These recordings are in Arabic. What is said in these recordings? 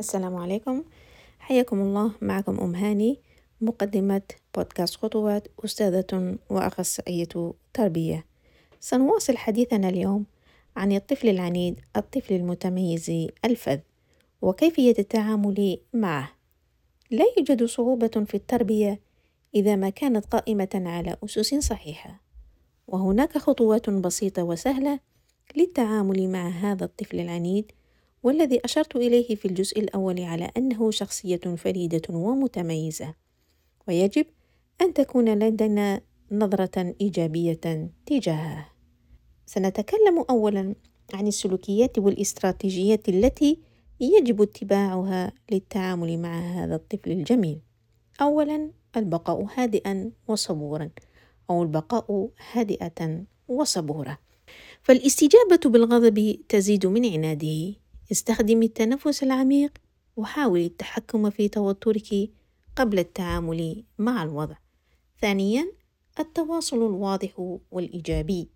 السلام عليكم. حياكم الله. معكم أم هاني مقدمة بودكاست خطوات أستاذة وأخصائية تربية. سنواصل حديثنا اليوم عن الطفل العنيد الطفل المتميز الفذ وكيفية التعامل معه. لا يوجد صعوبة في التربية إذا ما كانت قائمة على أسس صحيحة. وهناك خطوات بسيطة وسهلة للتعامل مع هذا الطفل العنيد والذي أشرت إليه في الجزء الأول على أنه شخصية فريدة ومتميزة. ويجب أن تكون لدينا نظرة إيجابية تجاهه. سنتكلم أولا عن السلوكيات والاستراتيجيات التي يجب اتباعها للتعامل مع هذا الطفل الجميل. أولا البقاء هادئا وصبورا أو البقاء هادئة وصبورة. فالاستجابة بالغضب تزيد من عناده. استخدمي التنفس العميق وحاولي التحكم في توترك قبل التعامل مع الوضع. ثانيا التواصل الواضح والإيجابي.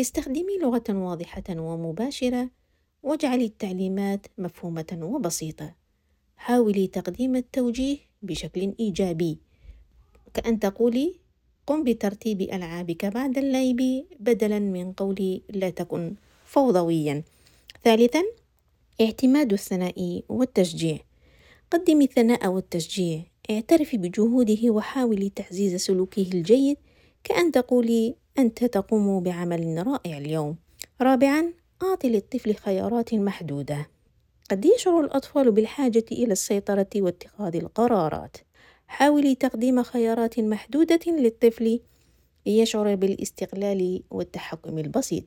استخدمي لغة واضحة ومباشرة واجعلي التعليمات مفهومة وبسيطة. حاولي تقديم التوجيه بشكل إيجابي. كأن تقولي قم بترتيب ألعابك بعد اللعب بدلا من قولي لا تكن فوضويا. ثالثا اعتماد الثناء والتشجيع. قدمي الثناء والتشجيع. اعترفي بجهوده وحاولي تعزيز سلوكه الجيد كأن تقولي أنت تقوم بعمل رائع اليوم. رابعا أعطي للطفل خيارات محدودة. قد يشعر الأطفال بالحاجة إلى السيطرة واتخاذ القرارات. حاولي تقديم خيارات محدودة للطفل ليشعر بالاستقلال والتحكم البسيط.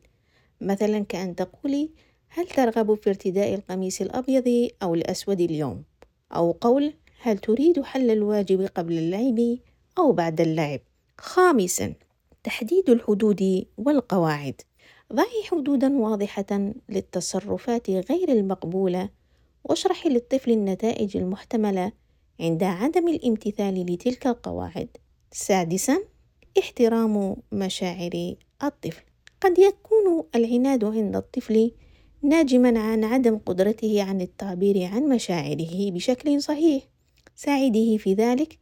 مثلا كأن تقولي هل ترغب في ارتداء القميص الأبيض أو الأسود اليوم؟ أو قول هل تريد حل الواجب قبل اللعب أو بعد اللعب؟ خامسا تحديد الحدود والقواعد ضعي حدودا واضحة للتصرفات غير المقبولة واشرحي للطفل النتائج المحتملة عند عدم الامتثال لتلك القواعد سادسا احترام مشاعر الطفل قد يكون العناد عند الطفل ناجما عن عدم قدرته عن التعبير عن مشاعره بشكل صحيح. ساعده في ذلك.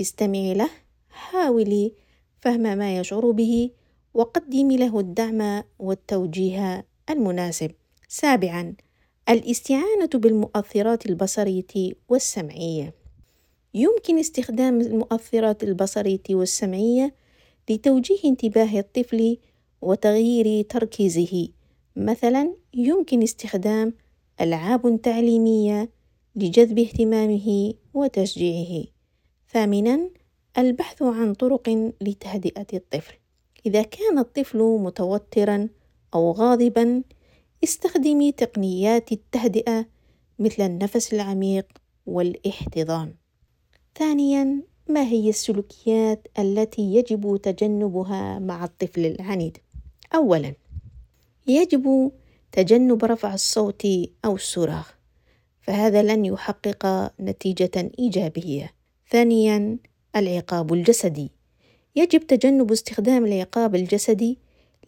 استمعي له. حاولي فهم ما يشعر به. وقدمي له الدعم والتوجيه المناسب. سابعا. الاستعانة بالمؤثرات البصرية والسمعية. يمكن استخدام المؤثرات البصرية والسمعية لتوجيه انتباه الطفل وتغيير تركيزه. مثلا يمكن استخدام ألعاب تعليمية لجذب اهتمامه وتشجيعه. ثامنا البحث عن طرق لتهدئة الطفل. إذا كان الطفل متوترا أو غاضبا استخدمي تقنيات التهدئة مثل النفس العميق والاحتضان. ثانيا ما هي السلوكيات التي يجب تجنبها مع الطفل العنيد؟ اولا يجب تجنب رفع الصوت أو الصراخ فهذا لن يحقق نتيجة إيجابية. ثانيا العقاب الجسدي. يجب تجنب استخدام العقاب الجسدي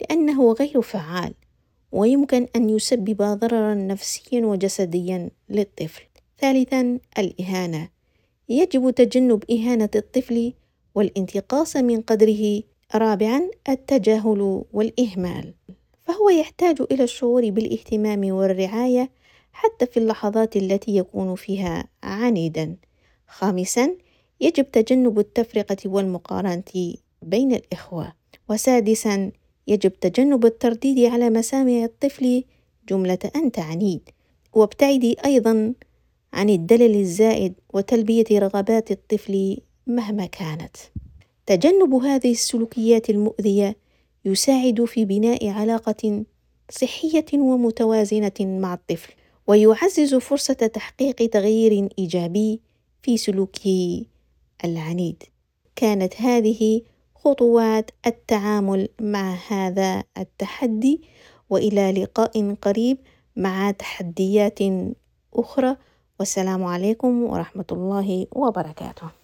لأنه غير فعال ويمكن أن يسبب ضررا نفسيا وجسديا للطفل. ثالثا الإهانة. يجب تجنب إهانة الطفل والانتقاص من قدره رابعا التجاهل والإهمال. فهو يحتاج إلى الشعور بالاهتمام والرعاية حتى في اللحظات التي يكون فيها عنيدا. خامسا يجب تجنب التفرقة والمقارنة بين الإخوة. وسادسا يجب تجنب الترديد على مسامع الطفل جملة أنت عنيد. وابتعدي أيضا عن الدلل الزائد وتلبية رغبات الطفل مهما كانت. تجنب هذه السلوكيات المؤذية يساعد في بناء علاقة صحية ومتوازنة مع الطفل، ويعزز فرصة تحقيق تغيير إيجابي في سلوكه العنيد. كانت هذه خطوات التعامل مع هذا التحدي وإلى لقاء قريب مع تحديات أخرى والسلام عليكم ورحمة الله وبركاته